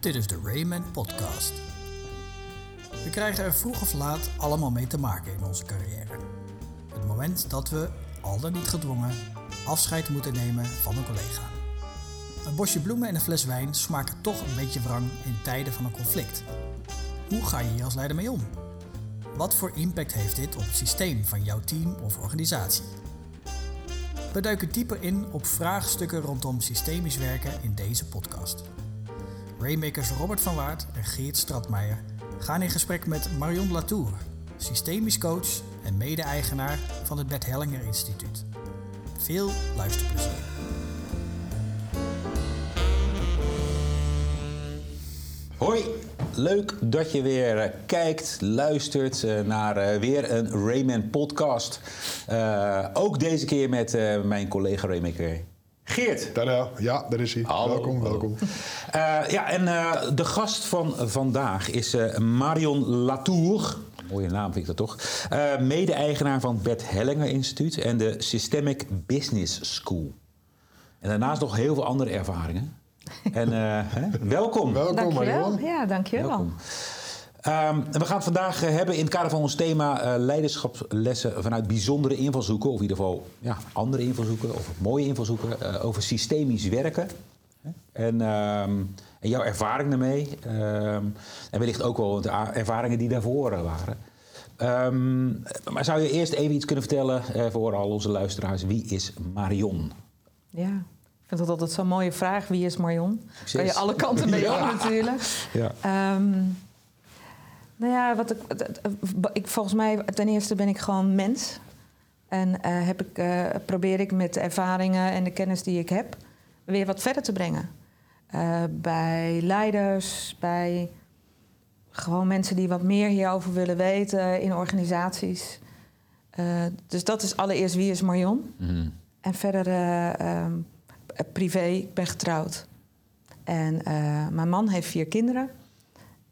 Dit is de Rayman Podcast. We krijgen er vroeg of laat allemaal mee te maken in onze carrière. Het moment dat we, al dan niet gedwongen, afscheid moeten nemen van een collega. Een bosje bloemen en een fles wijn smaken toch een beetje wrang in tijden van een conflict. Hoe ga je hier als leider mee om? Wat voor impact heeft dit op het systeem van jouw team of organisatie? We duiken dieper in op vraagstukken rondom systemisch werken in deze podcast. Raymakers Robert van Waard en Geert Stratmeijer gaan in gesprek met Marion Latour, systemisch coach en mede-eigenaar van het Bert Hellinger Instituut. Veel luisterplezier. Hoi, leuk dat je weer eh, kijkt, luistert eh, naar eh, weer een Rayman podcast. Ook deze keer met mijn collega Raymaker Geert. Tada, ja, daar is hij. Hallo. Welkom, welkom. Uh, ja, en de gast van vandaag is Marion Latour. Mooie naam vind ik dat toch. Mede-eigenaar van het Bert Hellinger Instituut en de Systemic Business School. En daarnaast nog heel veel andere ervaringen. En uh, welkom. Welkom, dankjewel. Marion. Ja, dankjewel. Welkom. Um, we gaan het vandaag hebben in het kader van ons thema uh, leiderschapslessen vanuit bijzondere invalshoeken, of in ieder geval ja, andere invalshoeken of mooie invalshoeken, uh, over systemisch werken. En, um, en, jouw ervaring daarmee. Um, en wellicht ook wel de ervaringen die daarvoor waren. maar zou je eerst even iets kunnen vertellen uh, voor al onze luisteraars? Wie is Marion? Ja. Ik vind dat altijd zo'n mooie vraag. Wie is Marion? Precies. Kan je alle kanten mee ja. op natuurlijk. Ja. Um, nou ja, wat ik, ik, volgens mij ten eerste ben ik gewoon mens. En uh, heb ik, uh, probeer ik met de ervaringen en de kennis die ik heb... weer wat verder te brengen. Uh, bij leiders, bij gewoon mensen die wat meer hierover willen weten... in organisaties. dus dat is allereerst wie is Marion. Mm. En verder... Um, privé, ik ben getrouwd. En mijn man heeft vier kinderen.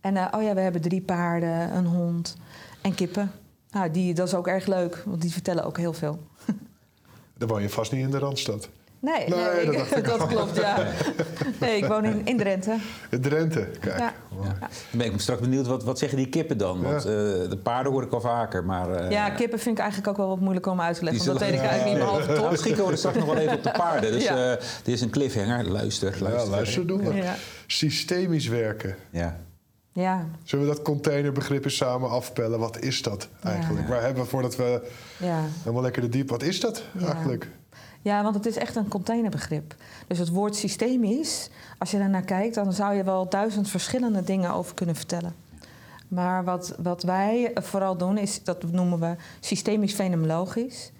En uh, oh ja, we hebben drie paarden, een hond en kippen. Nou, die, dat is ook erg leuk, want die vertellen ook heel veel. Dan woon je vast niet in de Randstad. Nee, nee, nee dat, ik, dat klopt, ja. Nee, ik woon in, in Drenthe. In Drenthe, kijk. Ja. Ja. Dan ben ik straks benieuwd, wat, wat zeggen die kippen dan? Want ja. uh, de paarden hoor ik al vaker, maar... Uh, ja, kippen vind ik eigenlijk ook wel wat moeilijk om uit te leggen. Want dat weet ik ja, eigenlijk niet behalve top. Misschien komen we straks nog wel even op de paarden. Dus ja. uh, dit is een cliffhanger. Luister, luister. Ja, luister doen we. Ja. Systemisch werken. Ja. Ja. Zullen we dat containerbegrip eens samen afpellen? Wat is dat eigenlijk? Waar hebben we voordat we helemaal lekker de diep... Wat is dat eigenlijk? Ja, want het is echt een containerbegrip. Dus het woord systemisch, als je daarnaar kijkt, dan zou je wel duizend verschillende dingen over kunnen vertellen. Maar wat, wat wij vooral doen, is dat noemen we systemisch fenomenologisch.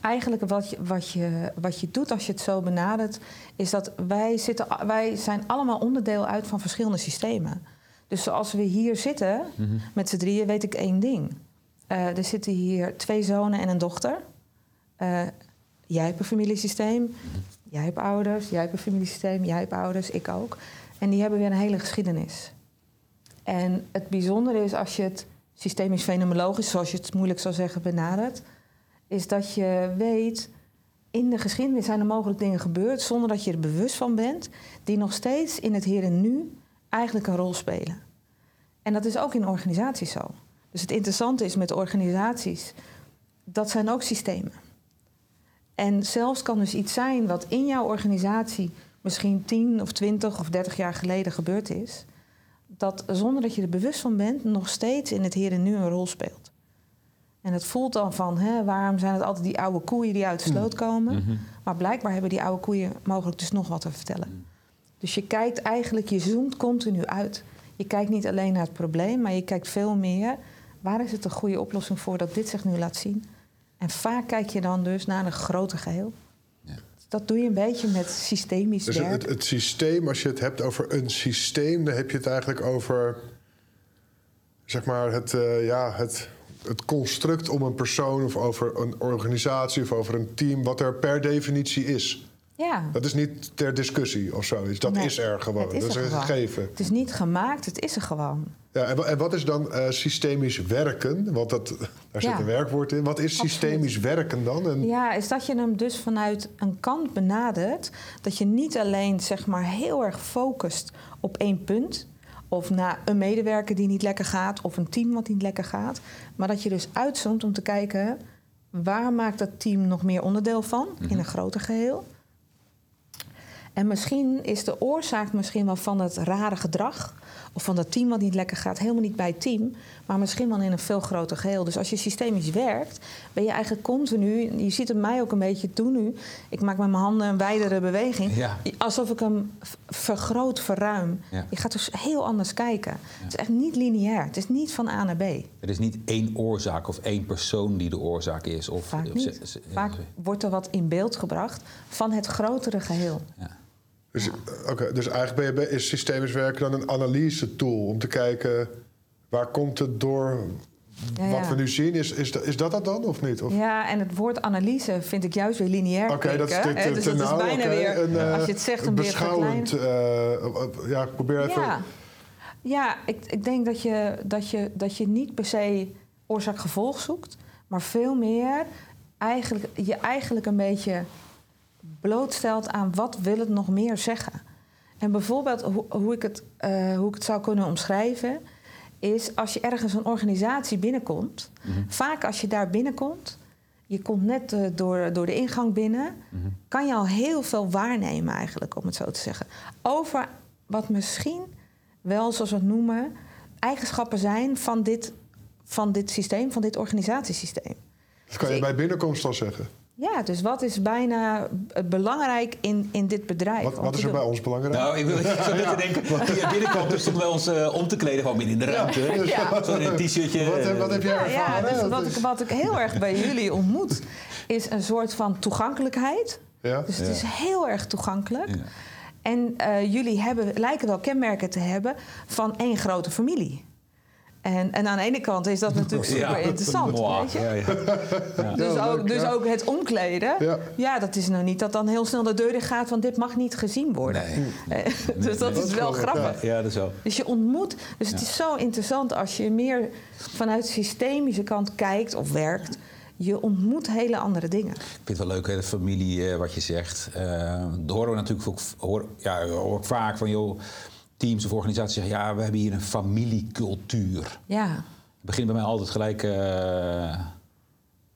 Eigenlijk wat je, wat, je, wat je doet als je het zo benadert, is dat wij, zitten, wij zijn allemaal onderdeel uit van verschillende systemen. Dus zoals we hier zitten, mm-hmm. met z'n drieën, weet ik één ding. Uh, er zitten hier twee zonen en een dochter. Uh, Jij hebt een familiesysteem, mm-hmm. jij hebt ouders, jij hebt een familiesysteem, jij hebt ouders, ik ook. En die hebben weer een hele geschiedenis. En het bijzondere is als je het systemisch fenomenologisch, zoals je het moeilijk zou zeggen, benadert, is dat je weet, in de geschiedenis zijn er mogelijk dingen gebeurd zonder dat je er bewust van bent, die nog steeds in het hier en nu eigenlijk een rol spelen. En dat is ook in organisaties zo. Dus het interessante is met organisaties, dat zijn ook systemen. En zelfs kan dus iets zijn wat in jouw organisatie misschien 10 of 20 of 30 jaar geleden gebeurd is, dat zonder dat je er bewust van bent, nog steeds in het hier en nu een rol speelt. En het voelt dan van, hè, waarom zijn het altijd die oude koeien die uit de sloot komen? Mm-hmm. Maar blijkbaar hebben die oude koeien mogelijk dus nog wat te vertellen. Dus je kijkt eigenlijk, je zoomt continu uit. Je kijkt niet alleen naar het probleem, maar je kijkt veel meer, waar is het een goede oplossing voor dat dit zich nu laat zien? En vaak kijk je dan dus naar een groter geheel. Ja. Dat doe je een beetje met systemisch dus werk. Het, het systeem, als je het hebt over een systeem, dan heb je het eigenlijk over zeg maar het, uh, ja, het, het construct om een persoon of over een organisatie of over een team, wat er per definitie is. Ja. Dat is niet ter discussie of zoiets. Dat Nee, is er gewoon. het is dat is er een gewoon. gegeven. Het is niet gemaakt, het is er gewoon. Ja, en, wa- en wat is dan eh, systemisch werken? Want dat, daar zit Ja. een werkwoord in. Wat is Absoluut. systemisch werken dan? En, Ja, is dat je hem dus vanuit een kant benadert. Dat je niet alleen zeg maar heel erg focust op één punt. of naar een medewerker die niet lekker gaat, of een team wat niet lekker gaat. Maar dat je dus uitzoomt om te kijken waar maakt dat team nog meer onderdeel van in een groter geheel. En misschien is de oorzaak misschien wel van het rare gedrag of van dat team wat niet lekker gaat, helemaal niet bij het team, maar misschien wel in een veel groter geheel. Dus als je systemisch werkt, ben je eigenlijk continu, je ziet het mij ook een beetje doen nu, ik maak met mijn handen een wijdere beweging, Ja. alsof ik hem vergroot, verruim. Ja. Je gaat dus heel anders kijken. Het is echt niet lineair, het is niet van A naar B. Er is niet één oorzaak of één persoon die de oorzaak is. Of, Vaak of niet. Vaak wordt er wat in beeld gebracht van het grotere geheel. ja. Dus, eh, dus eigenlijk ben je, is systemisch werken dan een analyse tool om te kijken waar komt het door Ja, wat ja. we nu zien. Is, is, dat, is dat dat dan of niet? Of, Ja, en het woord analyse vind ik juist weer lineair Oké, dat is Dus is nauw, bijna weer, Een, eh, als je het zegt, een weer beschouwend. eh, eh, ja, ik probeer even. Ja, ja ik, ik denk dat je, dat, je, dat je niet per se oorzaak-gevolg zoekt, maar veel meer eigenlijk, je eigenlijk een beetje blootstelt aan wat wil het nog meer zeggen. En bijvoorbeeld hoe, hoe, ik het, eh, hoe ik het zou kunnen omschrijven, is als je ergens een organisatie binnenkomt, vaak als je daar binnenkomt, je komt net eh, door, door de ingang binnen, kan je al heel veel waarnemen eigenlijk, om het zo te zeggen. Over wat misschien wel, zoals we het noemen, eigenschappen zijn van dit, van dit systeem, van dit organisatiesysteem. Dat kan je ik- bij binnenkomst al zeggen. Ja, dus wat is bijna eh, belangrijk in, in dit bedrijf? Wat, is er bij ons belangrijk? Nou, ik wil net te denken, toen je binnenkwam, toen stonden wij ons eh, om te kleden van binnen in de ruimte. Ja. Zo in een t-shirtje. wat, heb, wat heb jij Ja, ja dus wat, is- ik, wat ik heel erg bij jullie ontmoet, is een soort van toegankelijkheid. ja? Dus het is heel erg toegankelijk. Ja. En eh, jullie hebben, lijken wel kenmerken te hebben van één grote familie. En, en aan de ene kant is dat natuurlijk super Ja. interessant. Mwah. Weet je? Ja, ja. Dus, Ja, ook, dus ja. ook het omkleden. Ja. Ja. dat is nou niet dat dan heel snel de deur in gaat van dit mag niet gezien worden. Nee. Eh, dus dat Dat is is wel grappig. Ja, dat is zo. Dus je ontmoet. Dus het is zo interessant als je meer vanuit de systemische kant kijkt of werkt. Je ontmoet hele andere dingen. Ik vind het wel leuk, hè, de familie, eh, wat je zegt. Eh dat horen we natuurlijk ook, hoor, ja, hoor ik vaak van joh, teams of organisaties zeggen... ja, we hebben hier een familiecultuur. Ja, Het begint bij mij altijd gelijk eh,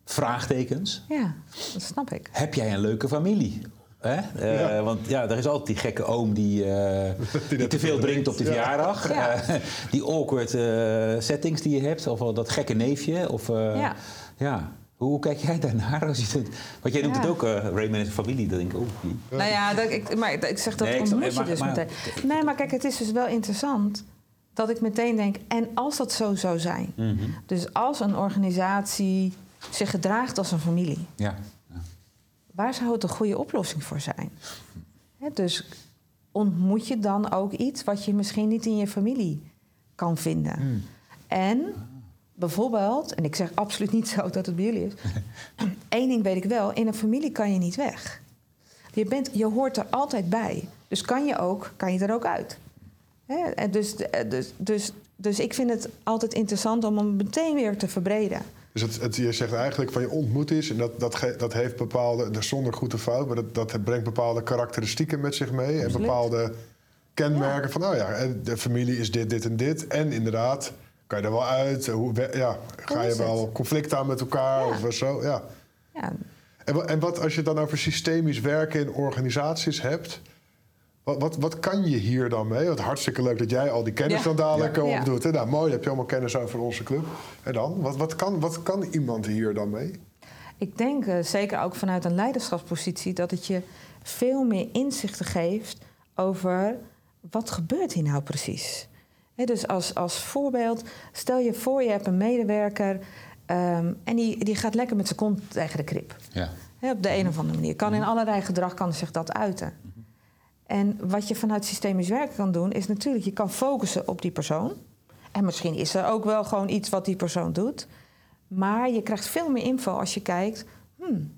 vraagtekens. ja dat snap ik. Heb jij een leuke familie? Hè? Eh, Ja. Want ja, er is altijd die gekke oom die, eh, die, te veel drinkt op de Ja. verjaardag. Ja. Eh, die awkward eh, settings die je hebt. Of wel dat gekke neefje. Of, eh, Ja. Hoe, kijk jij daarnaar? Als je het, want jij noemt Ja. het ook uh, Raymond en zijn familie. Dan denk ik, oh, die. Nou ja, dat, ik, maar ik zeg dat Nee, ik snap- ontmoet je dus maar- meteen. Nee, maar kijk, het is dus wel interessant dat ik meteen denk... en als dat zo zou zijn? Mhm. Dus als een organisatie zich gedraagt als een familie... Ja. ja. waar zou het een goede oplossing voor zijn? Hè, dus ontmoet je dan ook iets wat je misschien niet in je familie kan vinden. Hmm. En bijvoorbeeld, en ik zeg absoluut niet zo dat het bij jullie is, één ding weet ik wel: in een familie kan je niet weg. Je, bent, je hoort er altijd bij. Dus kan je, ook, kan je er ook uit. Hè, en dus, dus, dus, dus ik vind het altijd interessant om hem meteen weer te verbreden. Dus het, het, je zegt eigenlijk van je ontmoet is, en dat, dat, ge- dat heeft bepaalde, zonder goed of fout, maar dat, dat brengt bepaalde karakteristieken met zich mee. En bepaalde kenmerken van, oh ja, en de familie is dit, dit en dit. En inderdaad, kan je er wel uit? Hoe, ja, ga je wel conflict aan met elkaar Ja. of zo? Ja. Ja, En, wa- en wat als je het dan over systemisch werken in organisaties hebt? Wat, wat, wat kan je hier dan mee? Want hartstikke leuk dat jij al die kennis Ja. dan dadelijk Ja. eh, opdoet. hè? Nou, mooi, heb je allemaal kennis over onze club. En dan? Wat, wat, kan, wat kan iemand hier dan mee? Ik denk eh, zeker ook vanuit een leiderschapspositie dat het je veel meer inzichten geeft over wat gebeurt hier nou precies. Dus als, als voorbeeld, stel je voor je hebt een medewerker ehm, en die, die gaat lekker met zijn kont tegen de krip. Ja. Op de een of andere manier. Kan in allerlei gedrag kan zich dat uiten. En wat je vanuit systemisch werken kan doen, is natuurlijk, je kan focussen op die persoon. En misschien is er ook wel gewoon iets wat die persoon doet. Maar je krijgt veel meer info als je kijkt, hmm,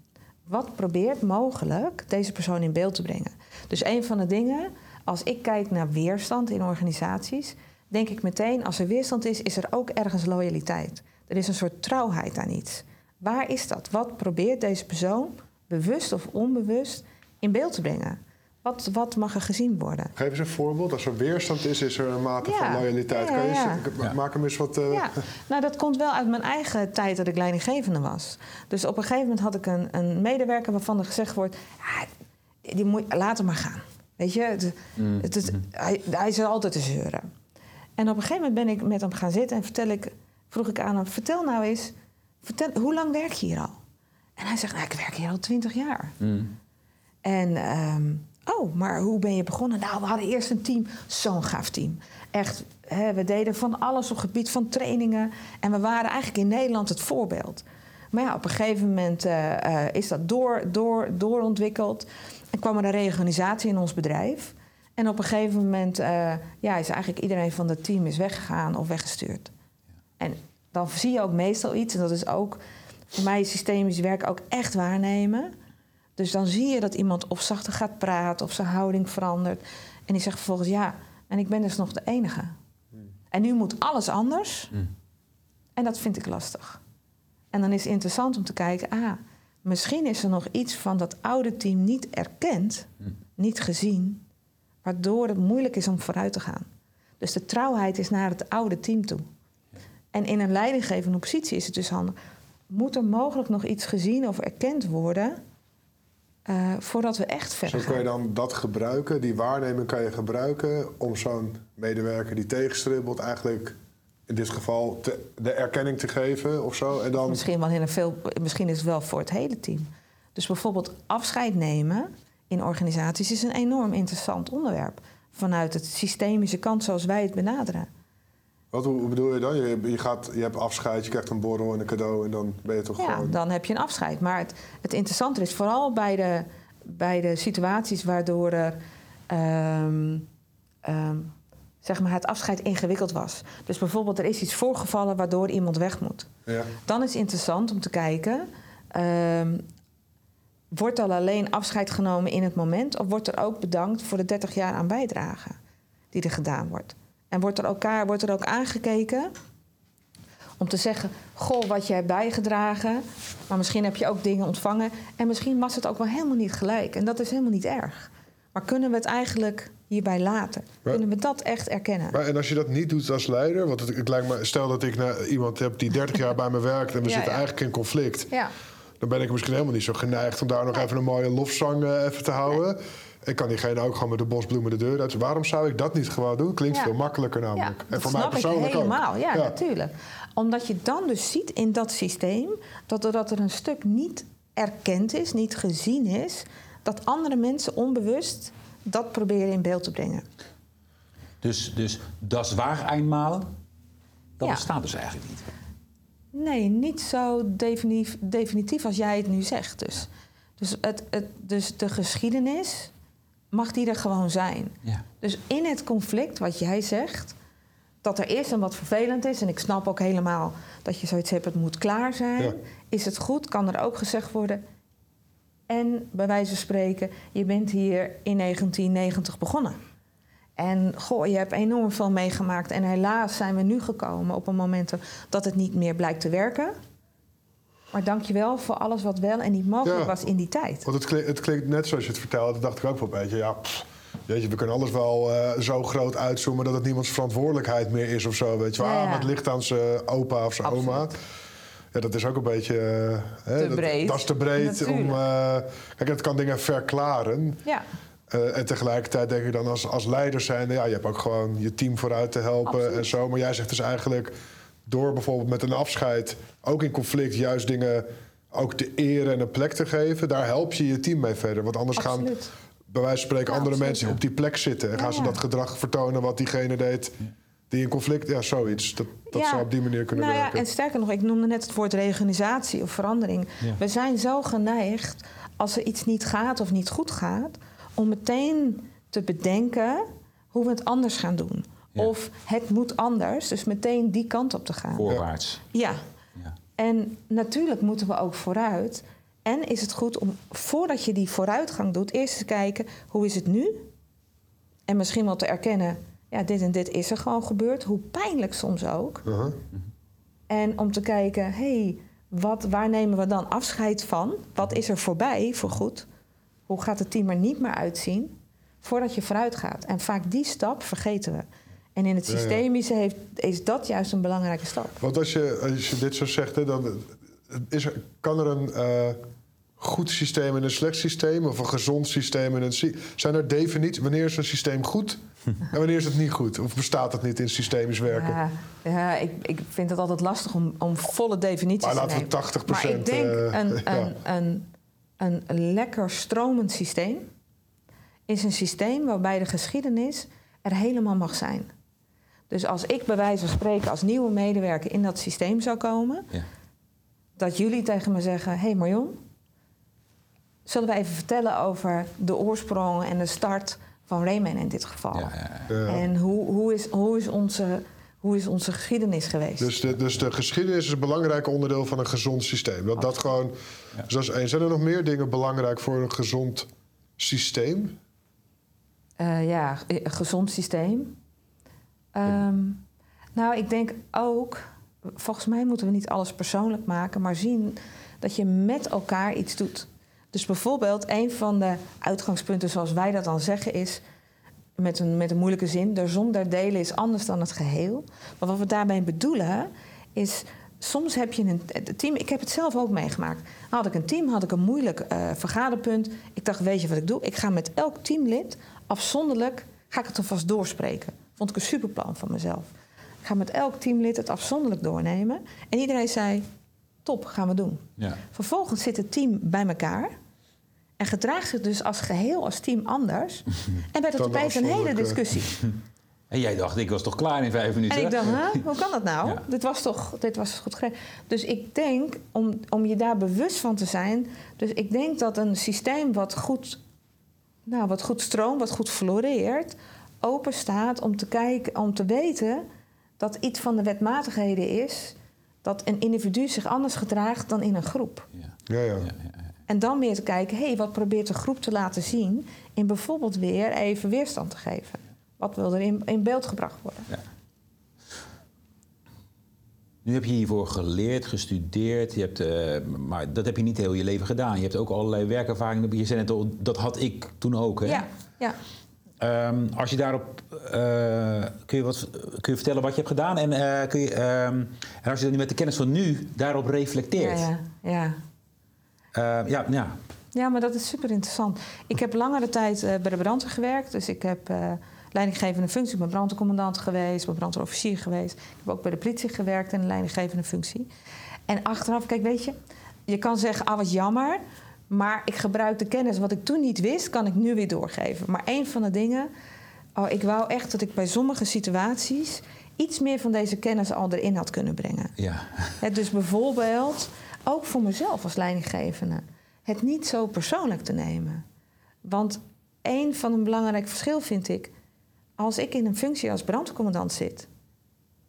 wat probeert mogelijk deze persoon in beeld te brengen. Dus een van de dingen, als ik kijk naar weerstand in organisaties, denk ik meteen, als er weerstand is, is er ook ergens loyaliteit. Er is een soort trouwheid aan iets. Waar is dat? Wat probeert deze persoon, bewust of onbewust, in beeld te brengen? Wat, wat mag er gezien worden? Geef eens een voorbeeld. Als er weerstand is, is er een mate van Ja. loyaliteit. Ja, Kan je ja, eens- ja. Maak hem eens wat... eh, Ja, nou dat komt wel uit mijn eigen tijd dat ik leidinggevende was. Dus op een gegeven moment had ik een, een medewerker waarvan er gezegd wordt... Ja, die moet, laat hem maar gaan. Weet je, het, het, is- hij, hij is er altijd te zeuren. En op een gegeven moment ben ik met hem gaan zitten en vertel ik, vroeg ik aan hem... Vertel nou eens, vertel, hoe lang werk je hier al? En hij zegt, nou, ik werk hier al twintig jaar. En, ehm, oh, maar hoe ben je begonnen? Nou, we hadden eerst een team, zo'n gaaf team. Echt, hè, we deden van alles op gebied van trainingen. En we waren eigenlijk in Nederland het voorbeeld. Maar ja, op een gegeven moment eh, eh, is dat door, door, doorontwikkeld. En kwam er een reorganisatie in ons bedrijf. En op een gegeven moment eh, ja, is eigenlijk iedereen van het team is weggegaan of weggestuurd. En dan zie je ook meestal iets, en dat is ook voor mij is systemisch werk ook echt waarnemen. Dus dan zie je dat iemand of zachter gaat praten of zijn houding verandert. En die zegt vervolgens ja, en ik ben dus nog de enige. En nu moet alles anders. En dat vind ik lastig. En dan is het interessant om te kijken, ah, misschien is er nog iets van dat oude team niet erkend, niet gezien, waardoor het moeilijk is om vooruit te gaan. Dus de trouwheid is naar het oude team toe. En in een leidinggevende positie is het dus handig. Moet er mogelijk nog iets gezien of erkend worden eh, voordat we echt Zo verder kan je gaan? dan dat gebruiken, die waarneming kan je gebruiken om zo'n medewerker die tegenstribbelt eigenlijk in dit geval te- de erkenning te geven of zo. En dan, Misschien, wel in een veel, misschien is het wel voor het hele team. Dus bijvoorbeeld afscheid nemen in organisaties is een enorm interessant onderwerp. Vanuit het systemische kant zoals wij het benaderen. wat hoe bedoel je dan? Je, je, gaat, je hebt afscheid, je krijgt een borrel en een cadeau en dan ben je toch Ja, gewoon... dan heb je een afscheid. Maar het, het interessante is vooral bij de, bij de situaties waardoor er, ehm, ehm, zeg maar het afscheid ingewikkeld was. Dus bijvoorbeeld er is iets voorgevallen waardoor iemand weg moet. Ja. Dan is het interessant om te kijken. ehm, wordt er alleen afscheid genomen in het moment, of wordt er ook bedankt voor de 30 jaar aan bijdrage die er gedaan wordt? En wordt er, elkaar, wordt er ook aangekeken om te zeggen: Goh, wat je hebt bijgedragen, maar misschien heb je ook dingen ontvangen. En misschien was het ook wel helemaal niet gelijk. En dat is helemaal niet erg. Maar kunnen we het eigenlijk hierbij laten? Maar- Kunnen we dat echt erkennen? Maar, en als je dat niet doet als leider, want het, het lijkt me, stel dat ik naar iemand heb die 30 jaar bij me werkt en we Ja, zitten ja. eigenlijk in conflict, Ja, dan ben ik misschien helemaal niet zo geneigd om daar nog even een mooie lofzang eh, even te houden. En kan diegene ook gewoon met de bosbloemen de deur uit. Waarom zou ik dat niet gewoon doen? Klinkt Ja. veel makkelijker namelijk. Ja, en dat voor mij snap ik persoonlijk helemaal. ook. Ja, natuurlijk. Omdat je dan dus ziet in dat systeem dat er, dat er een stuk niet erkend is, niet gezien is, dat andere mensen onbewust dat proberen in beeld te brengen. Dus, dus dat is waar eenmaal, dat Ja. bestaat dus eigenlijk niet. Nee, niet zo definitief, definitief als jij het nu zegt. Dus, dus, het, het, dus de geschiedenis mag die er gewoon zijn. Ja. Dus in het conflict, wat jij zegt, dat er is en wat vervelend is, en ik snap ook helemaal dat je zoiets hebt, het moet klaar zijn, Ja. is het goed, kan er ook gezegd worden. En bij wijze van spreken, je bent hier in 1990 begonnen. En goh, je hebt enorm veel meegemaakt. En helaas zijn we nu gekomen op een moment dat het niet meer blijkt te werken. Maar dank je wel voor alles wat wel en niet mogelijk Ja. was in die tijd. Want het klinkt, het klinkt net zoals je het vertelde, dacht ik ook wel een beetje. Ja, pff, weet je, we kunnen alles wel eh, zo groot uitzoomen dat het niemands verantwoordelijkheid meer is of zo. Weet je Ja, Ah, maar het ligt aan zijn opa of zijn Absoluut. oma. Ja, dat is ook een beetje. eh, hè, Te dat, breed. Dat is te breed om. Natuurlijk. eh, kijk, het kan dingen verklaren. Ja, Eh, en tegelijkertijd denk ik dan als, als leider zijn, ja, je hebt ook gewoon je team vooruit te helpen Absoluut. en zo. Maar jij zegt dus eigenlijk door bijvoorbeeld met een afscheid, ook in conflict, juist dingen ook de eer en een plek te geven. Daar help je je team mee verder. Want anders gaan bij wijze van spreken Ja, andere absoluut. mensen op die plek zitten en Ja, gaan ze dat gedrag vertonen wat diegene deed. Die in conflict, ja, zoiets. Dat, dat Ja. zou op die manier kunnen nou werken. Ja, en sterker nog, ik noemde net het woord reorganisatie of verandering. Ja. We zijn zo geneigd als er iets niet gaat of niet goed gaat, om meteen te bedenken hoe we het anders gaan doen. Ja. Of het moet anders, dus meteen die kant op te gaan. Voorwaarts. Ja, Ja. en natuurlijk moeten we ook vooruit. En is het goed om, voordat je die vooruitgang doet, eerst te kijken hoe is het nu? En misschien wel te erkennen, ja, dit en dit is er gewoon gebeurd. Hoe pijnlijk soms ook. Uh-huh. En om te kijken, hé, hey, wat, waar nemen we dan afscheid van? Wat is er voorbij voor goed? Hoe gaat het team er niet meer uitzien? voordat je vooruit gaat. En vaak die stap vergeten we. En in het systemische heeft, is dat juist een belangrijke stap. Want als je, als je dit zo zegt, hè, dan is er, kan er een eh, goed systeem en een slecht systeem, of een gezond systeem en een. Zijn er definities? Wanneer is een systeem goed en wanneer is het niet goed? Of bestaat het niet in systemisch werken? Ja, ja ik, ik vind het altijd lastig om, om volle definities Maar te laten we nemen. 80% Maar ik denk eh, een, ja. een, een, een lekker stromend systeem is een systeem waarbij de geschiedenis er helemaal mag zijn. Dus als ik bij wijze van spreken als nieuwe medewerker in dat systeem zou komen, Ja. dat jullie tegen me zeggen: Hé hey Marion, zullen we even vertellen over de oorsprong en de start van Rayman in dit geval? Ja, ja, ja. Ja. En hoe, hoe, is, hoe, is onze, hoe is onze geschiedenis geweest? Dus de, dus de geschiedenis is een belangrijk onderdeel van een gezond systeem. Dat, dat gewoon, dus dat is één. Zijn er nog meer dingen belangrijk voor een gezond systeem? Eh, ja, een gezond systeem. Ehm, nou, ik denk ook, volgens mij moeten we niet alles persoonlijk maken, maar zien dat je met elkaar iets doet. Dus bijvoorbeeld, een van de uitgangspunten, zoals wij dat dan zeggen, is met een, met een moeilijke zin: de som der delen is anders dan het geheel. Maar wat we daarmee bedoelen is. Soms heb je een team, ik heb het zelf ook meegemaakt. Had ik een team, had ik een moeilijk eh, vergaderpunt. Ik dacht, weet je wat ik doe? Ik ga met elk teamlid afzonderlijk, ga ik het alvast doorspreken. Vond ik een superplan van mezelf. Ik ga met elk teamlid het afzonderlijk doornemen. En iedereen zei, top, gaan we doen. Ja. Vervolgens zit het team bij elkaar. En gedraagt zich dus als geheel, als team anders. En werd het opeens een hele discussie. En jij dacht, ik was toch klaar in vijf minuten? En ik dacht, huh, hoe kan dat nou? Ja. Dit was toch dit was goed geregeld. Dus ik denk, om, om je daar bewust van te zijn... dus ik denk dat een systeem wat goed, nou, wat goed stroomt, wat goed floreert... open staat om te, kijken, om te weten dat iets van de wetmatigheden is... dat een individu zich anders gedraagt dan in een groep. Ja. Ja, ja. Ja, ja, ja. En dan meer te kijken, hé, hey, wat probeert de groep te laten zien... in bijvoorbeeld weer even weerstand te geven. Wat wil er in, in beeld gebracht worden? Nu heb je hiervoor geleerd, gestudeerd, je hebt, eh, maar dat heb je niet heel je leven gedaan. Je hebt ook allerlei werkervaringen. Je zei net al, dat had ik toen ook. Hè? Ja, ja. Ehm, als je daarop, eh, kun, je wat, kun je vertellen wat je hebt gedaan? En, eh, kun je, ehm, en als je dan nu met de kennis van nu daarop reflecteert. Ja, ja, ja. Eh, ja, ja. ja, maar dat is super interessant. Ik heb langere tijd eh, bij de brandweer gewerkt. Dus ik heb eh, leidinggevende functie. Ik ben brandweercommandant geweest, ik ben brandweerofficier geweest. Ik heb ook bij de politie gewerkt in een leidinggevende functie. En achteraf, kijk, weet je, je kan zeggen, ah, wat jammer. Maar ik gebruik de kennis wat ik toen niet wist, kan ik nu weer doorgeven. Maar een van de dingen, oh, ik wou echt dat ik bij sommige situaties iets meer van deze kennis al erin had kunnen brengen. ja. Het dus bijvoorbeeld, ook voor mezelf als leidinggevende, het niet zo persoonlijk te nemen. Want een van een belangrijk verschil vind ik, als ik in een functie als brandweercommandant zit,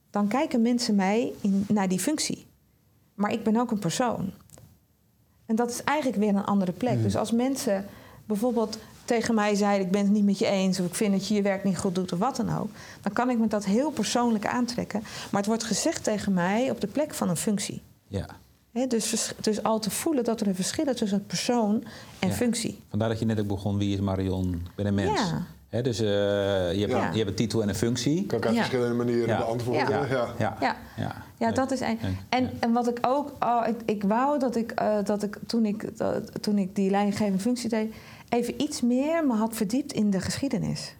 dan kijken mensen mij in, naar die functie. Maar ik ben ook een persoon. En dat is eigenlijk weer een andere plek. Dus als mensen bijvoorbeeld tegen mij zeiden: Ik ben het niet met je eens, of ik vind dat je je werk niet goed doet, of wat dan ook, dan kan ik me dat heel persoonlijk aantrekken. Maar het wordt gezegd tegen mij op de plek van een functie. ja. Hè, dus, dus al te voelen dat er een verschil is tussen persoon en Ja. functie. Vandaar dat je net ook begon, wie is Marion? Ik ben een mens. Ja. Hè, dus eh, je, hebt, Ja. je hebt een titel en een functie. Kan ik Ja. verschillende manieren Ja. beantwoorden. Ja. Ja. Ja. Ja. Ja. ja. Ja, dat is. Ja. En, en wat ik ook. Oh, ik, ik wou dat ik, eh, dat ik, toen ik dat- toen ik die leidinggevende functie deed. even iets meer me had verdiept in de geschiedenis.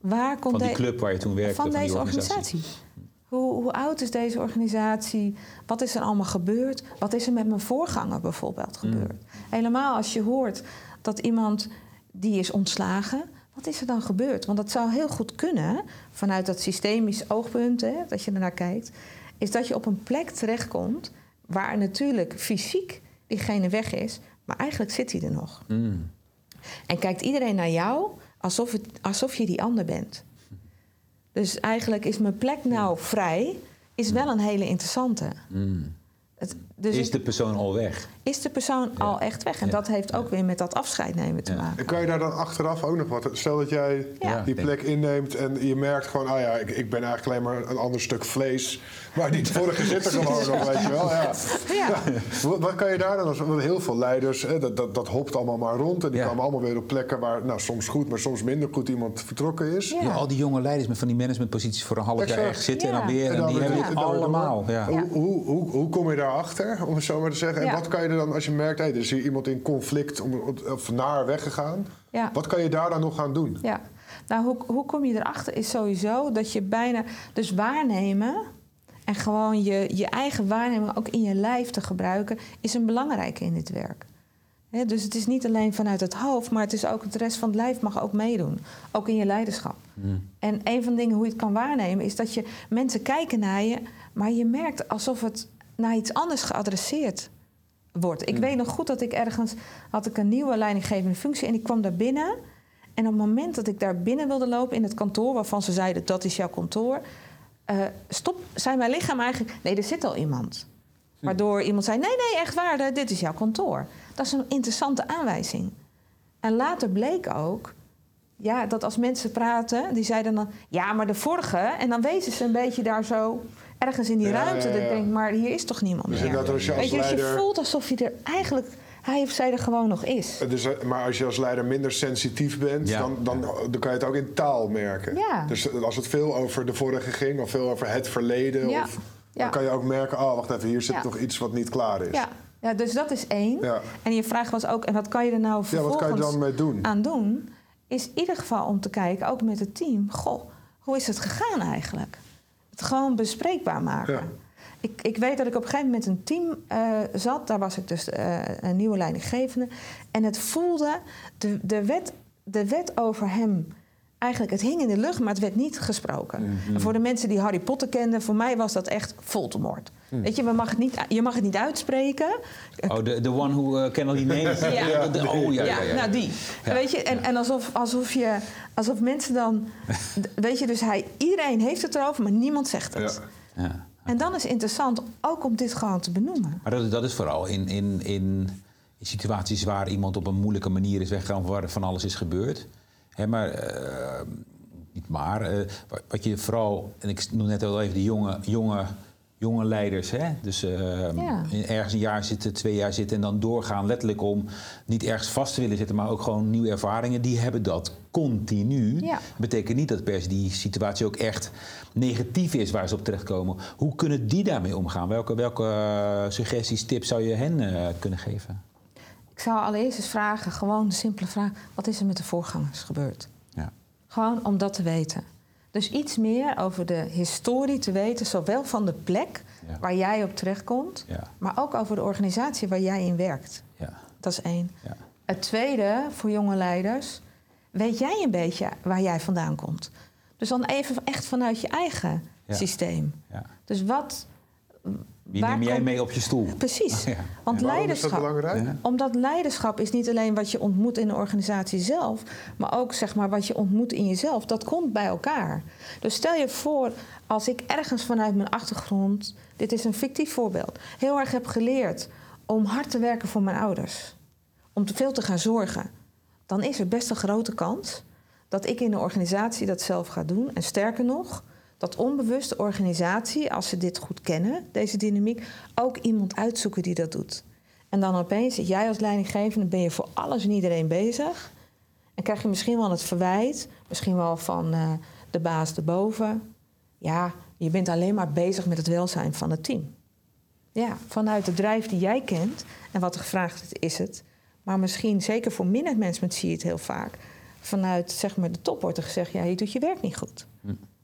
Waar komt Van die de- club waar je toen werkte. van die deze organisatie. Hoe, hoe oud is deze organisatie? Wat is er allemaal gebeurd? Wat is er met mijn voorganger bijvoorbeeld gebeurd? Helemaal als je hoort dat iemand die is ontslagen, wat is er dan gebeurd? Want dat zou heel goed kunnen, vanuit dat systemisch oogpunt, hè, dat je ernaar kijkt, is dat je op een plek terechtkomt waar natuurlijk fysiek diegene weg is, maar eigenlijk zit hij er nog. Mm. En kijkt iedereen naar jou alsof, het, alsof je die ander bent. Dus eigenlijk is mijn plek nou vrij, is wel een hele interessante. Mm. Het, dus Is de persoon al weg? is de persoon Ja. al echt weg? En Ja. dat heeft ook weer met dat afscheid nemen te Ja. maken. En kan je daar dan achteraf ook nog wat... Stel dat jij Ja. die plek inneemt en je merkt gewoon... ah ja, ik, ik ben eigenlijk alleen maar een ander stuk vlees. Maar die vorige zit er gewoon nog, weet je wel. Ja. Ja. Wat, wat kan je daar dan als want heel veel leiders, hè, dat, dat, dat hopt allemaal maar rond. En die Ja. komen allemaal weer op plekken waar nou, soms goed, maar soms minder goed iemand vertrokken is. Ja. Ja, al die jonge leiders met van die managementposities voor een half jaar zitten en dan weer. En, dan die hebben het allemaal. Hoe, hoe, hoe, hoe kom je daarachter, om het zo maar te zeggen? En Ja. wat kan je er dan, als je merkt, hey, er is hier iemand in conflict om, of naar weggegaan. Ja. Wat kan je daar dan nog aan doen? Ja, nou hoe, hoe kom je erachter is sowieso dat je bijna... Dus waarnemen en gewoon je, je eigen waarneming ook in je lijf te gebruiken... is een belangrijke in dit werk. Hè, dus het is niet alleen vanuit het hoofd, maar het is ook het rest van het lijf mag ook meedoen. Ook in je leiderschap. En een van de dingen hoe je het kan waarnemen is dat je mensen kijken naar je, maar je merkt alsof het naar iets anders geadresseerd wordt. Ik weet nog goed dat ik ergens had ik een nieuwe leidinggevende functie en ik kwam daar binnen. En op het moment dat ik daar binnen wilde lopen in het kantoor, waarvan ze zeiden dat is jouw kantoor, eh, stop, zei mijn lichaam eigenlijk, nee, er zit al iemand. Waardoor iemand zei, nee, nee, echt waar, dit is jouw kantoor. Dat is een interessante aanwijzing. En later bleek ook ja, dat als mensen praten, die zeiden dan... ja, maar de vorige... en dan wezen ze een beetje daar zo ergens in die Ja, ruimte. ja, Dat ik denk, maar hier is toch niemand Dus meer. inderdaad, als je als Weet je, dus je leider... voelt alsof je er eigenlijk... hij of zij er gewoon nog is. Dus, eh, maar als je als leider minder sensitief bent, Ja. dan, dan, dan kan je het ook in taal merken. Ja. Dus als het veel over de vorige ging, of veel over het verleden, Ja. of, Ja. dan kan je ook merken, oh wacht even, hier zit Ja. nog iets wat niet klaar is. Ja. ja, dus dat is één. Ja. En je vraag was ook, en wat kan je er nou Ja, vervolgens wat kan je dan mee doen? aan doen? Is in ieder geval om te kijken, ook met het team... goh, hoe is het gegaan eigenlijk? Het gewoon bespreekbaar maken. Ja. Ik, ik weet dat ik op een gegeven moment een team eh, zat. Daar was ik dus eh, een nieuwe leidinggevende. En het voelde, de, de, wet, de wet over hem... Eigenlijk, het hing in de lucht, maar het werd niet gesproken. Mhm. En voor de mensen die Harry Potter kenden... voor mij was dat echt Voldemort. Mhm. Weet je, we mag het niet, je mag het niet uitspreken. Oh, de, one who uh, can only name. Ja. De- oh, ja, ja, ja. nou die. Ja. Weet je, en, en alsof, alsof, je, alsof mensen dan... weet je, dus hij, iedereen heeft het erover, maar niemand zegt het. Ja. Ja. En dan is het interessant ook om dit gewoon te benoemen. Maar dat, dat is vooral in, in, in, in situaties waar iemand op een moeilijke manier is weggegaan... waar van alles is gebeurd. Hè, maar, eh, niet maar, eh, wat- je vooral... en ik noem net al even de jonge, jonge, jonge leiders. Hè? Dus eh, Ja. ergens een jaar zitten, twee jaar zitten... en dan doorgaan letterlijk om niet ergens vast te willen zitten... maar ook gewoon nieuwe ervaringen. Die hebben dat continu. Ja. Betekent niet dat per se die situatie ook echt negatief is waar ze op terechtkomen. Hoe kunnen die daarmee omgaan? Welke, welke suggesties, tips zou je hen kunnen geven? Ik zou allereerst eens vragen, gewoon de simpele vraag... wat is er met de voorgangers gebeurd? Ja. Gewoon om dat te weten. Dus iets meer over de historie te weten... zowel van de plek Ja. waar jij op terechtkomt... Ja. maar ook over de organisatie waar jij in werkt. Ja. Dat is één. Het tweede, voor jonge leiders... weet jij een beetje waar jij vandaan komt? Dus dan even echt vanuit je eigen systeem. Ja. Dus wat... Wie waar neem jij mee op je stoel? Precies. Ja. Want Waarom is dat leiderschap... belangrijk? Ja. Omdat leiderschap is niet alleen wat je ontmoet in de organisatie zelf, maar ook zeg maar wat je ontmoet in jezelf. Dat komt bij elkaar. Dus stel je voor, als ik ergens vanuit mijn achtergrond, dit is een fictief voorbeeld, heel erg heb geleerd om hard te werken voor mijn ouders, om te veel te gaan zorgen, dan is er best een grote kans dat ik in de organisatie dat zelf ga doen. En sterker nog, dat onbewust de organisatie, als ze dit goed kennen, deze dynamiek, ook iemand uitzoeken die dat doet. En dan opeens, jij als leidinggevende, ben je voor alles en iedereen bezig. En krijg je misschien wel het verwijt, misschien wel van eh, de baas erboven. Ja, je bent alleen maar bezig met het welzijn van het team. Ja, vanuit de drijf die jij kent en wat er gevraagd is, is het. Maar misschien, zeker voor management zie je het heel vaak. Vanuit zeg maar, de top wordt er gezegd, ja, je doet je werk niet goed.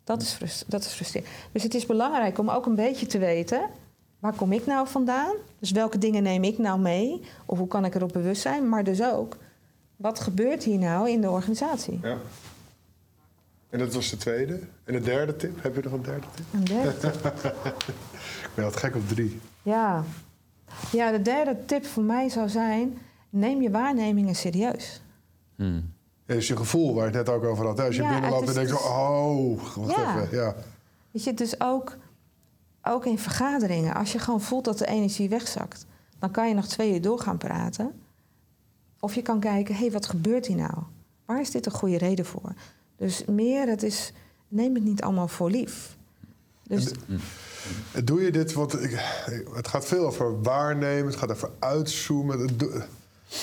Dat is, frus- dat is frustrerend. Dus het is belangrijk om ook een beetje te weten... waar kom ik nou vandaan? Dus welke dingen neem ik nou mee? Of hoe kan ik erop bewust zijn? Maar dus ook, wat gebeurt hier nou in de organisatie? Ja. En dat was de tweede. En de derde tip? Heb je nog een derde tip? Een derde tip. Ik ben altijd gek op drie. Ja. ja, de derde tip voor mij zou zijn... neem je waarnemingen serieus. Hmm. Is je gevoel waar je het net ook over had. hè? Als je Ja, binnenloopt en denkt, oh, wacht Ja. even. Ja. Weet je, dus ook ook in vergaderingen, als je gewoon voelt dat de energie wegzakt, dan kan je nog twee uur door gaan praten. Of je kan kijken, hé, hey, wat gebeurt hier nou? Waar is dit een goede reden voor? Dus meer, het is, neem het niet allemaal voor lief. Dus, Doe je dit, want het gaat veel over waarnemen, het gaat over uitzoomen.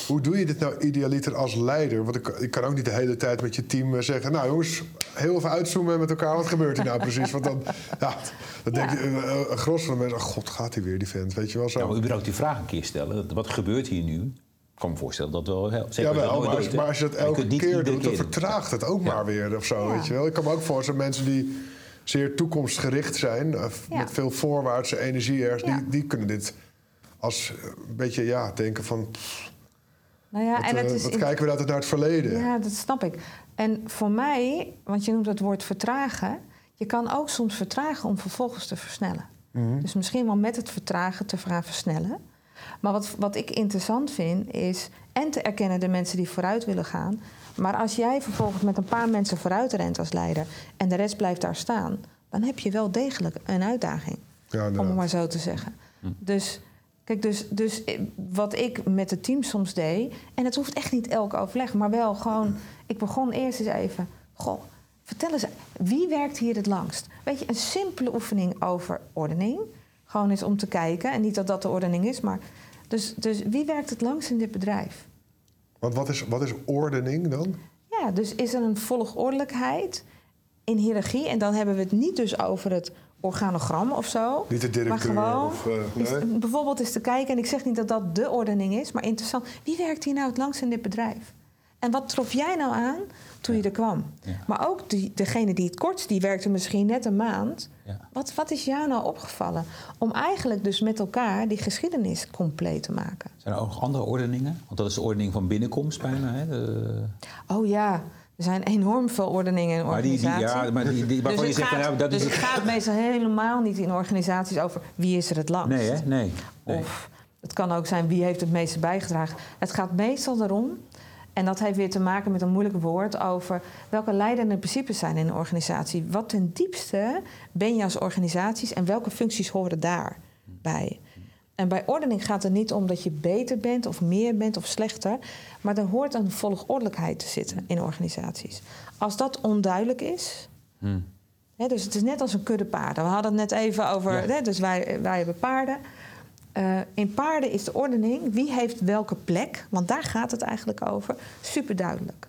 Hoe doe je dit nou idealiter als leider? Want ik, ik kan ook niet de hele tijd met je team eh, zeggen... nou jongens, heel even uitzoomen met elkaar. Wat gebeurt hier nou precies? Want dan, ja, dan denk je, eh, eh, een gros van de mensen... oh god, gaat hij weer, die vent, weet je wel zo. Ja, maar überhaupt die vraag een keer stellen. Wat gebeurt hier nu? Ik kan me voorstellen dat wel heel zeker Ja, wel, maar, als, maar als je dat je elke keer doet, dan vertraagt het ook Ja. maar weer of zo, Ja. weet je wel. Ik kan me ook voorstellen, mensen die zeer toekomstgericht zijn... Ja. met veel voorwaartse energie ergens... Ja. Die, die kunnen dit als een beetje, ja, denken van... nou ja, wat, en het eh, is wat in- kijken we altijd naar het verleden? Ja, dat snap ik. En voor mij, want je noemt het woord vertragen, je kan ook soms vertragen om vervolgens te versnellen. Mhm. Dus misschien wel met het vertragen te gaan versnellen. Maar wat, wat ik interessant vind is en te erkennen de mensen die vooruit willen gaan. Maar als jij vervolgens met een paar mensen vooruit rent als leider en de rest blijft daar staan, dan heb je wel degelijk een uitdaging Ja, om het maar zo te zeggen. Dus, kijk, dus, dus wat ik met het team soms deed... en het hoeft echt niet elke overleg, maar wel gewoon... ik begon eerst eens even... goh, vertel eens, wie werkt hier het langst? Weet je, een simpele oefening over ordening. Gewoon eens om te kijken. En niet dat dat de ordening is, maar... Dus, dus wie werkt het langst in dit bedrijf? Want wat is, wat is ordening dan? Ja, dus is er een volgordelijkheid in hiërarchie? En dan hebben we het niet dus over het organogram of zo. Niet de directeur Maar gewoon, of, eh, is- bijvoorbeeld eens te kijken, en ik zeg niet dat dat de ordening is, maar interessant. Wie werkt hier nou het langst in dit bedrijf? En wat trof jij nou aan toen je er kwam? Ja. Maar ook die, degene die het kortst, die werkte misschien net een maand. Ja. Wat, wat is jou nou opgevallen? Om eigenlijk dus met elkaar die geschiedenis compleet te maken. Zijn er ook nog andere ordeningen? Want dat is de ordening van binnenkomst bijna. Hè? De- Oh ja, er zijn enorm veel ordeningen in maar die, die, organisaties. ja, maar die, die, waarvan dus je zegt, gaat, nou, dat dus is het gaat meestal helemaal niet in organisaties over wie is er het langst. Nee, hè? Nee. nee. Of het kan ook zijn wie heeft het meeste bijgedragen. Het gaat meestal erom, en dat heeft weer te maken met een moeilijk woord, over welke leidende principes zijn in een organisatie. Wat ten diepste ben je als organisaties en welke functies horen daarbij? En bij ordening gaat het niet om dat je beter bent of meer bent of slechter, maar er hoort een volgordelijkheid te zitten in organisaties. Als dat onduidelijk is, Hm. Hè, dus het is net als een kudde paarden. We hadden het net even over. Ja. Hè, dus wij, wij hebben paarden. Eh, in paarden is de ordening wie heeft welke plek, want daar gaat het eigenlijk over, super duidelijk.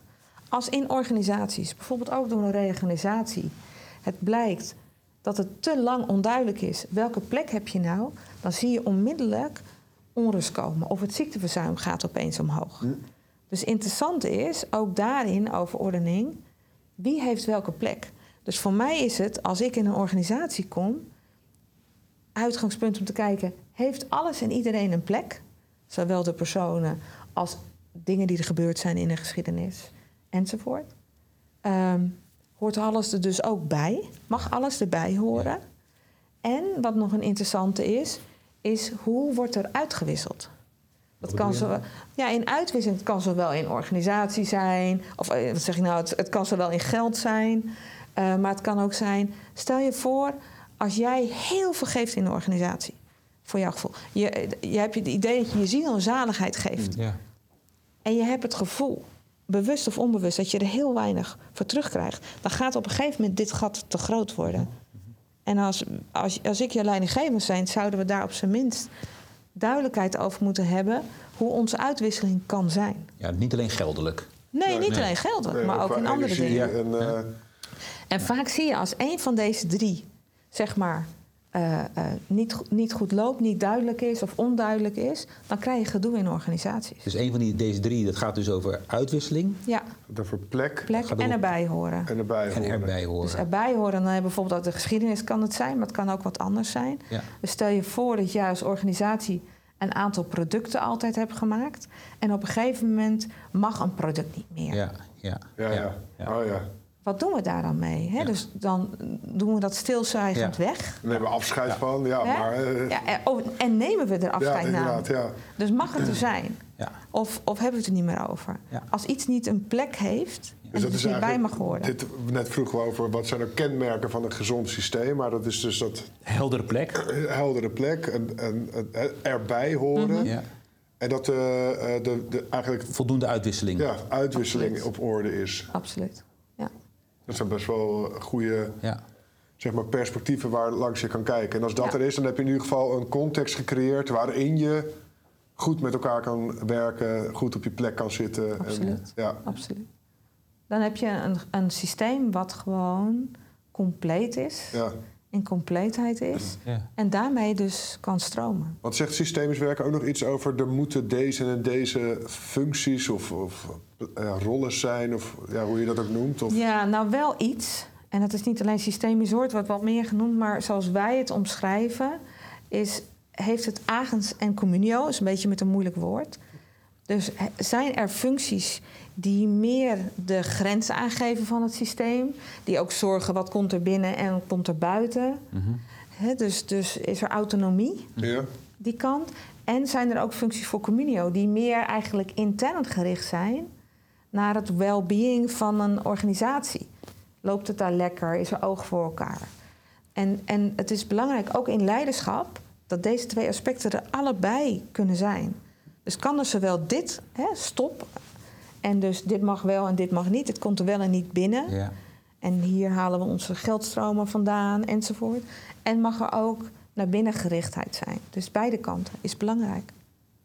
Als in organisaties, bijvoorbeeld ook door een reorganisatie, het blijkt dat het te lang onduidelijk is welke plek heb je nou, dan zie je onmiddellijk onrust komen of het ziekteverzuim gaat opeens omhoog. Dus interessant is ook daarin over ordening, wie heeft welke plek. Dus voor mij is het, als ik in een organisatie kom, uitgangspunt om te kijken, heeft alles en iedereen een plek? Zowel de personen als dingen die er gebeurd zijn in de geschiedenis enzovoort. Ehm, hoort alles er dus ook bij? Mag alles erbij horen? En wat nog een interessante is, is hoe wordt er uitgewisseld? Dat kan zo, ja, in uitwisseling het kan zowel in organisatie zijn, of eh, wat zeg ik nou, het, het kan zowel in geld zijn, eh, maar het kan ook zijn. Stel je voor, als jij heel veel geeft in de organisatie, voor jouw gevoel. Je, je hebt het idee dat je je ziel en zaligheid geeft. Ja. En je hebt het gevoel, bewust of onbewust, dat je er heel weinig voor terugkrijgt. Dan gaat op een gegeven moment dit gat te groot worden. En als, als, als ik je leidinggevend zijn, zouden we daar op zijn minst duidelijkheid over moeten hebben hoe onze uitwisseling kan zijn. ja, niet alleen geldelijk. Nee, niet Nee. alleen geldelijk, Nee, maar ook in andere dingen. En, eh, En vaak zie je als een van deze drie, zeg maar, eh, eh, niet, niet goed loopt, niet duidelijk is of onduidelijk is, dan krijg je gedoe in organisaties. Dus een van die, deze drie, dat gaat dus over uitwisseling Ja, over plek plek gaat en om- erbij horen. en erbij en horen. erbij horen. Dus erbij horen, dan heb je bijvoorbeeld uit de geschiedenis kan het zijn, maar het kan ook wat anders zijn. Ja. Dus stel je voor dat jij als organisatie een aantal producten altijd hebt gemaakt. En op een gegeven moment mag een product niet meer. Ja, ja, Ja, ja. ja. Oh ja. Wat doen we daar dan mee? Hè? Ja. Dus dan doen we dat stilzwijgend Ja. weg. Daar nemen we afscheid van. Ja, Hè? maar... eh, Ja, en, oh, en nemen we er ja, afscheid na? inderdaad, ja. Dus mag het er zijn? Ja. Of, of hebben we het er niet meer over? Ja. Als iets niet een plek heeft en Dus het dus niet bij mag horen. Dit, net vroegen we over wat zijn de kenmerken van een gezond systeem. Maar dat is dus dat Heldere plek. heldere plek, en, en, en erbij horen. Mhm. Ja. En dat de, eh, de, de, eigenlijk Voldoende uitwisseling. ja, uitwisseling Absoluut. op orde is. Absoluut. Dat zijn best wel goede Ja. zeg maar, perspectieven waar langs je kan kijken. En als dat Ja. er is, dan heb je in ieder geval een context gecreëerd waarin je goed met elkaar kan werken, goed op je plek kan zitten. Absoluut. En, ja. Absoluut. Dan heb je een, een systeem wat gewoon compleet is, Ja. In compleetheid is. Ja. En daarmee dus kan stromen. Want zegt systemisch werken ook nog iets over... er moeten deze en deze functies of, of ja, rollen zijn... of ja, hoe je dat ook noemt? Of, Ja, nou wel iets. En dat is niet alleen systemisch woord, wordt wat meer genoemd, maar zoals wij het omschrijven, is, heeft het agens en communio, is een beetje met een moeilijk woord. Dus zijn er functies die meer de grenzen aangeven van het systeem, die ook zorgen wat komt er binnen en wat komt er buiten. Hè, dus, dus is er autonomie, ja. die kant. En zijn er ook functies voor communio die meer eigenlijk intern gericht zijn naar het well-being van een organisatie. Loopt het daar lekker? Is er oog voor elkaar? En, en het is belangrijk, ook in leiderschap, dat deze twee aspecten er allebei kunnen zijn. Dus kan er zowel dit, hè, stop, en dus dit mag wel en dit mag niet, het komt er wel en niet binnen. Ja. En hier halen we onze geldstromen vandaan enzovoort. En mag er ook naar binnen gerichtheid zijn. Dus beide kanten is belangrijk.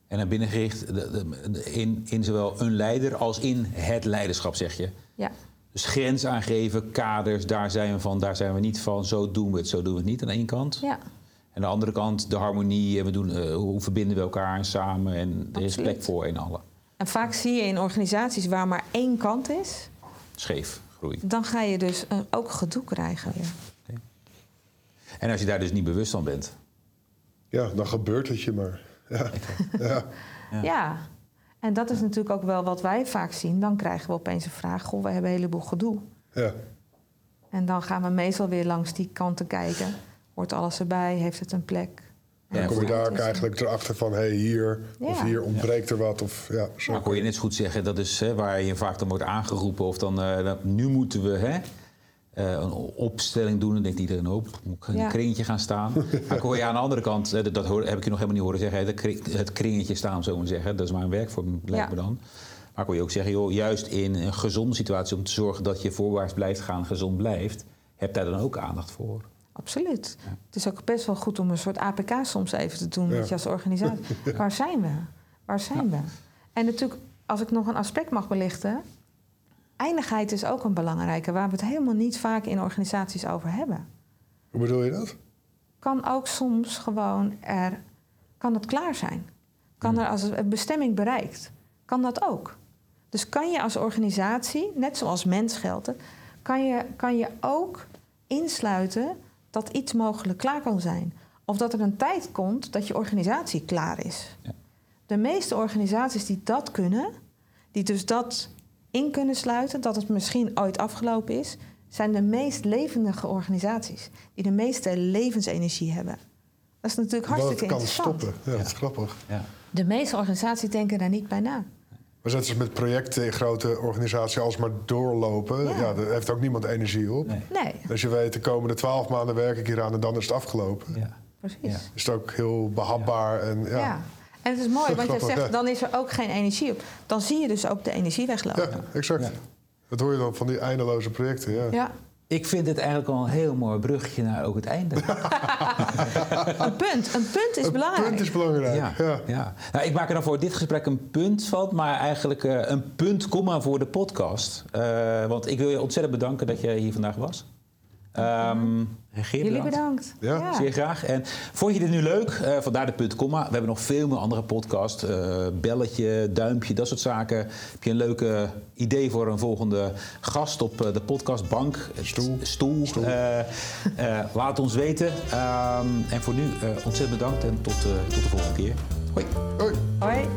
En naar binnen gericht in, in zowel een leider als in het leiderschap, zeg je. Ja, Dus grens aangeven, kaders, daar zijn we van, daar zijn we niet van. Zo doen we het, zo doen we het niet aan de ene kant. ja. En aan de andere kant de harmonie. En we doen, eh, hoe verbinden we elkaar samen en is Absoluut. plek voor in allen. En vaak zie je in organisaties waar maar één kant is, Scheef groei. dan ga je dus eh, ook gedoe krijgen weer. En als je daar dus niet bewust van bent. ja, dan gebeurt het je maar. Ja. Ja. Ja. En dat is natuurlijk ook wel wat wij vaak zien. Dan krijgen we opeens een vraag: Goh, we hebben een heleboel gedoe. Ja. En dan gaan we meestal weer langs die kanten kijken. Hoort alles erbij? Heeft het een plek? Ja, Dan kom je daar het ook eigenlijk erachter van... hé, hey, hier of hier ontbreekt er wat. Of, ja, zo. Maar kon je net zo goed zeggen, dat is hè, waar je vaak dan wordt aangeroepen. Of dan, eh, nu moeten we hè, eh, een opstelling doen. Dan denkt iedereen, oh, moet ik in Ja. een kringetje gaan staan. Maar hoor je aan de andere kant, eh, dat, dat hoor- heb ik je nog helemaal niet horen zeggen. hè, dat kring- het kringetje staan, zo maar zeggen. Dat is maar een werkvorm, lijkt Ja. me dan. Maar kon je ook zeggen, joh, juist in een gezonde situatie... om te zorgen dat je voorwaarts blijft gaan, gezond blijft... heb daar dan ook aandacht voor. Absoluut. Het is ook best wel goed om een soort APK soms even te doen met je als organisatie. Waar zijn we? Waar zijn we? En natuurlijk, als ik nog een aspect mag belichten. Eindigheid is ook een belangrijke, waar we het helemaal niet vaak in organisaties over hebben. Hoe bedoel je dat? Kan ook soms gewoon er, kan het klaar zijn. Kan er als het een bestemming bereikt, kan dat ook. Dus kan je als organisatie, net zoals mens geldt kan je, kan je ook insluiten dat iets mogelijk klaar kan zijn. Of dat er een tijd komt dat je organisatie klaar is. Ja. De meeste organisaties die dat kunnen, die dus dat in kunnen sluiten, dat het misschien ooit afgelopen is, zijn de meest levendige organisaties. Die de meeste levensenergie hebben. Dat is natuurlijk Dat hartstikke het kan interessant. stoppen. Ja, dat is grappig. Ja. De meeste organisaties denken daar niet bij na. Maar zetten ze met projecten in grote organisaties alsmaar doorlopen. Ja. Ja. daar heeft ook niemand energie op. Nee. Nee, Als je weet, de komende twaalf maanden werk ik hier aan en dan is het afgelopen. Ja. precies. Ja. Is het ook heel behapbaar. En, ja. Ja. En het is mooi, want je zegt, dan is er ook geen energie op. Dan zie je dus ook de energie weglopen. Ja, exact. Ja. Dat hoor je dan van die eindeloze projecten. Ja. Ik vind het eigenlijk al een heel mooi bruggetje naar ook het einde. Een punt. Een punt is Een belangrijk. punt is belangrijk. Ja, Ja. ja. Nou, ik maak er dan voor dit gesprek een punt van, maar eigenlijk eh, een punt, komma voor de podcast. Eh, want ik wil je ontzettend bedanken dat je hier vandaag was. Ehm Geert, Jullie bedankt. Ja. bedankt. Ja. Zeer graag. En vond je dit nu leuk? Eh, vandaar de punt, komma. We hebben nog veel meer andere podcasts. Eh, belletje, duimpje, dat soort zaken. Heb je een leuke idee voor een volgende gast op eh, de podcastbank? Stoel. Stoel. Stoel. Eh, eh, laat ons weten. Ehm, en voor nu eh, ontzettend bedankt en tot, eh, tot de volgende keer. Hoi. Hoi. Hoi.